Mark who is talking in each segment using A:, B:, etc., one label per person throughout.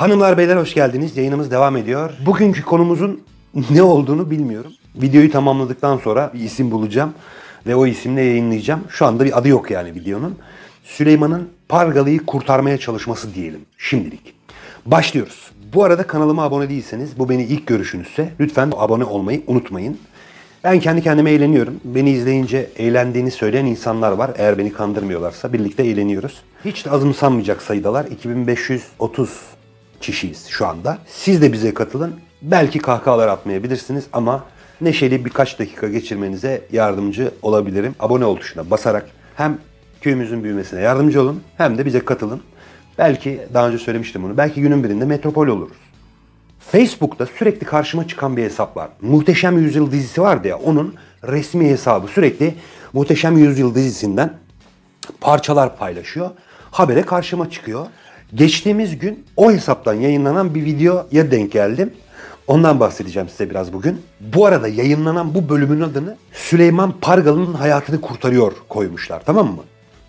A: Hanımlar beyler hoş geldiniz. Yayınımız devam ediyor. Bugünkü konumuzun ne olduğunu bilmiyorum. Videoyu tamamladıktan sonra bir isim bulacağım ve o isimle yayınlayacağım. Şu anda bir adı yok yani videonun. Süleyman'ın Pargalı'yı kurtarmaya çalışması diyelim şimdilik. Başlıyoruz. Bu arada kanalıma abone değilseniz, bu beni ilk görüşünüzse lütfen abone olmayı unutmayın. Ben kendi kendime eğleniyorum. Beni izleyince eğlendiğini söyleyen insanlar var. Eğer beni kandırmıyorlarsa birlikte eğleniyoruz. Hiç de azımsanmayacak sayıdalar. 2530 kişiyiz şu anda. Siz de bize katılın. Belki kahkahalar atmayabilirsiniz ama neşeli birkaç dakika geçirmenize yardımcı olabilirim. Abone ol tuşuna basarak hem köyümüzün büyümesine yardımcı olun hem de bize katılın. Belki daha önce söylemiştim bunu. Belki günün birinde metropol oluruz. Facebook'ta sürekli karşıma çıkan bir hesap var. Muhteşem Yüzyıl dizisi vardı ya onun resmi hesabı sürekli Muhteşem Yüzyıl dizisinden parçalar paylaşıyor. Habere karşıma çıkıyor. Geçtiğimiz gün o hesaptan yayınlanan bir videoya denk geldim. Ondan bahsedeceğim size biraz bugün. Bu arada yayınlanan bu bölümün adını Süleyman Pargalı'nın hayatını kurtarıyor koymuşlar tamam mı?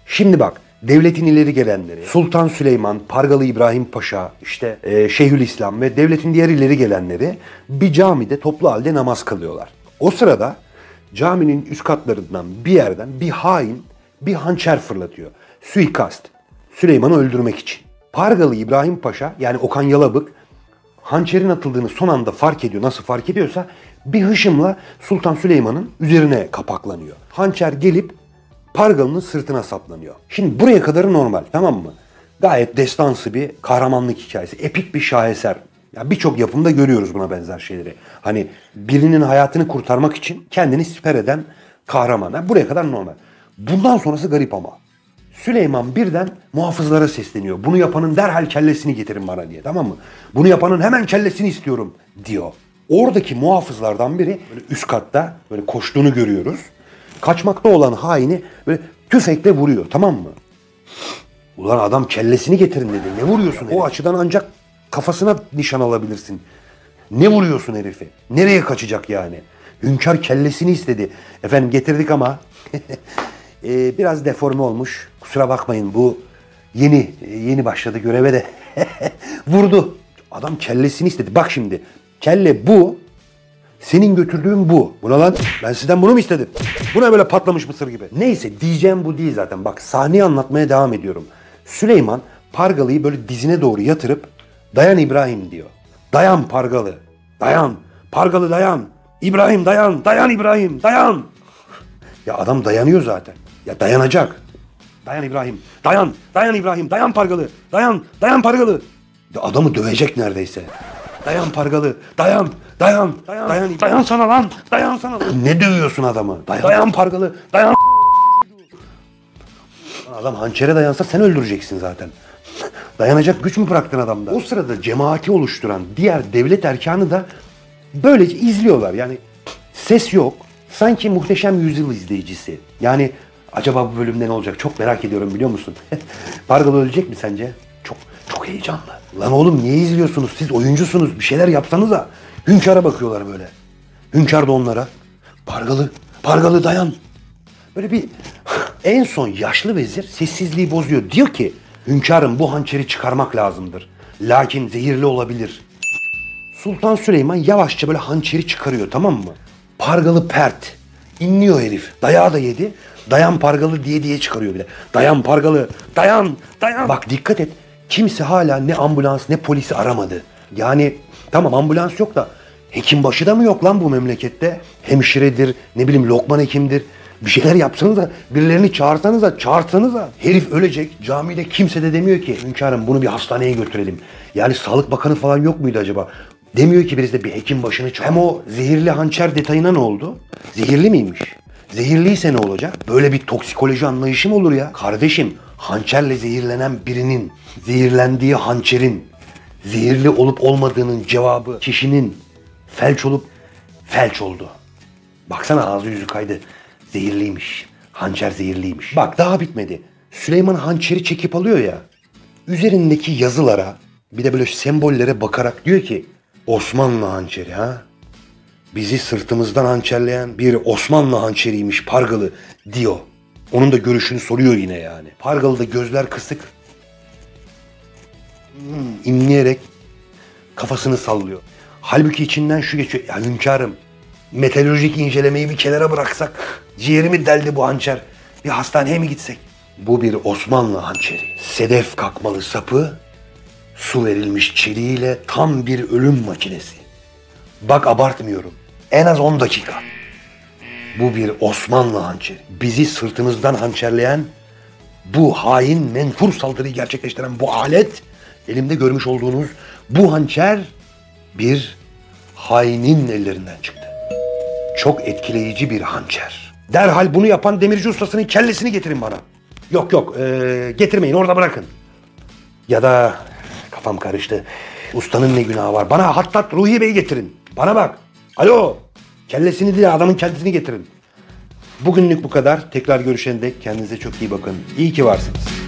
A: Şimdi bak devletin ileri gelenleri, Sultan Süleyman, Pargalı İbrahim Paşa, işte e, Şeyhülislam ve devletin diğer ileri gelenleri bir camide toplu halde namaz kılıyorlar. O sırada caminin üst katlarından bir yerden bir hain bir hançer fırlatıyor. Suikast. Süleyman'ı öldürmek için. Pargalı İbrahim Paşa yani Okan Yalabık hançerin atıldığını son anda fark ediyor. Nasıl fark ediyorsa bir hışımla Sultan Süleyman'ın üzerine kapaklanıyor. Hançer gelip Pargalı'nın sırtına saplanıyor. Şimdi buraya kadarı normal tamam mı? Gayet destansı bir kahramanlık hikayesi. Epik bir şaheser. Ya birçok yapımda görüyoruz buna benzer şeyleri. Hani birinin hayatını kurtarmak için kendini siper eden kahraman. Yani buraya kadar normal. Bundan sonrası garip ama. Süleyman birden muhafızlara sesleniyor. Bunu yapanın derhal kellesini getirin bana diye tamam mı? Bunu yapanın hemen kellesini istiyorum diyor. Oradaki muhafızlardan biri böyle üst katta böyle koştuğunu görüyoruz. Kaçmakta olan haini böyle tüfekle vuruyor tamam mı? Ulan adam kellesini getirin dedi. Ne vuruyorsun O açıdan ancak kafasına nişan alabilirsin. Ne vuruyorsun herifi? Nereye kaçacak yani? Hünkâr kellesini istedi. Efendim getirdik ama e, biraz deforme olmuş. Kusura bakmayın bu yeni yeni başladı göreve de vurdu. Adam kellesini istedi. Bak şimdi kelle bu. Senin götürdüğün bu. Buna lan ben sizden bunu mu istedim? Buna böyle patlamış mısır gibi. Neyse diyeceğim bu değil zaten. Bak sahneyi anlatmaya devam ediyorum. Süleyman Pargalı'yı böyle dizine doğru yatırıp dayan İbrahim diyor. Dayan Pargalı. Dayan. Pargalı dayan. İbrahim dayan. Dayan İbrahim. Dayan. Ya adam dayanıyor zaten. Ya dayanacak. Dayan İbrahim. Dayan. Dayan İbrahim. Dayan Pargalı. Dayan. Dayan Pargalı. Ya adamı dövecek neredeyse. Dayan Pargalı. Dayan. Dayan. Dayan. Dayan, dayan sana lan. Dayan sana. Ne dövüyorsun adamı? Dayan, dayan Pargalı. Dayan. Adam hançere dayansa sen öldüreceksin zaten. Dayanacak güç mü bıraktın adamda? O sırada cemaati oluşturan diğer devlet erkanı da böylece izliyorlar. Yani ses yok. Sanki muhteşem yüzyıl izleyicisi. Yani acaba bu bölümde ne olacak? Çok merak ediyorum biliyor musun? Pargalı ölecek mi sence? Çok çok heyecanlı. Lan oğlum niye izliyorsunuz? Siz oyuncusunuz. Bir şeyler yapsanıza. Hünkâr'a bakıyorlar böyle. Hünkâr da onlara. Pargalı, Pargalı dayan. Böyle bir en son yaşlı vezir sessizliği bozuyor. Diyor ki hünkârım bu hançeri çıkarmak lazımdır. Lakin zehirli olabilir. Sultan Süleyman yavaşça böyle hançeri çıkarıyor tamam mı? Pargalı pert. İnliyor herif. Dayağı da yedi. Dayan pargalı diye diye çıkarıyor bir de. Dayan pargalı. Dayan. Dayan. Bak dikkat et. Kimse hala ne ambulans ne polisi aramadı. Yani tamam ambulans yok da hekim başı da mı yok lan bu memlekette? Hemşiredir, ne bileyim lokman hekimdir. Bir şeyler yapsanız da birilerini çağırsanız da çağırsanız da herif ölecek. Camide kimse de demiyor ki hünkârım bunu bir hastaneye götürelim. Yani Sağlık Bakanı falan yok muydu acaba? Demiyor ki birisi de bir hekim başını çağır. Hem o zehirli hançer detayına ne oldu? Zehirli miymiş? Zehirliyse ne olacak? Böyle bir toksikoloji anlayışı mı olur ya? Kardeşim hançerle zehirlenen birinin zehirlendiği hançerin zehirli olup olmadığının cevabı kişinin felç olup felç oldu. Baksana ağzı yüzü kaydı. Zehirliymiş. Hançer zehirliymiş. Bak daha bitmedi. Süleyman hançeri çekip alıyor ya. Üzerindeki yazılara bir de böyle sembollere bakarak diyor ki Osmanlı hançeri ha. Bizi sırtımızdan hançerleyen bir Osmanlı hançeriymiş Pargalı diyor. Onun da görüşünü soruyor yine yani. Pargalı da gözler kısık. Hmm, inleyerek kafasını sallıyor. Halbuki içinden şu geçiyor. Ya hünkârım meteorolojik incelemeyi bir kenara bıraksak ciğerimi deldi bu hançer. Bir hastaneye mi gitsek? Bu bir Osmanlı hançeri. Sedef kakmalı sapı su verilmiş çeliğiyle tam bir ölüm makinesi. Bak abartmıyorum. En az 10 dakika. Bu bir Osmanlı hançeri. Bizi sırtımızdan hançerleyen bu hain menfur saldırıyı gerçekleştiren bu alet elimde görmüş olduğunuz bu hançer bir hainin ellerinden çıktı. Çok etkileyici bir hançer. Derhal bunu yapan demirci ustasının kellesini getirin bana. Yok yok ee, getirmeyin orada bırakın. Ya da kafam karıştı. Ustanın ne günahı var? Bana hattat Ruhi Bey'i getirin. Bana bak. Alo. Kellesini değil adamın kendisini getirin. Bugünlük bu kadar. Tekrar görüşene dek kendinize çok iyi bakın. İyi ki varsınız.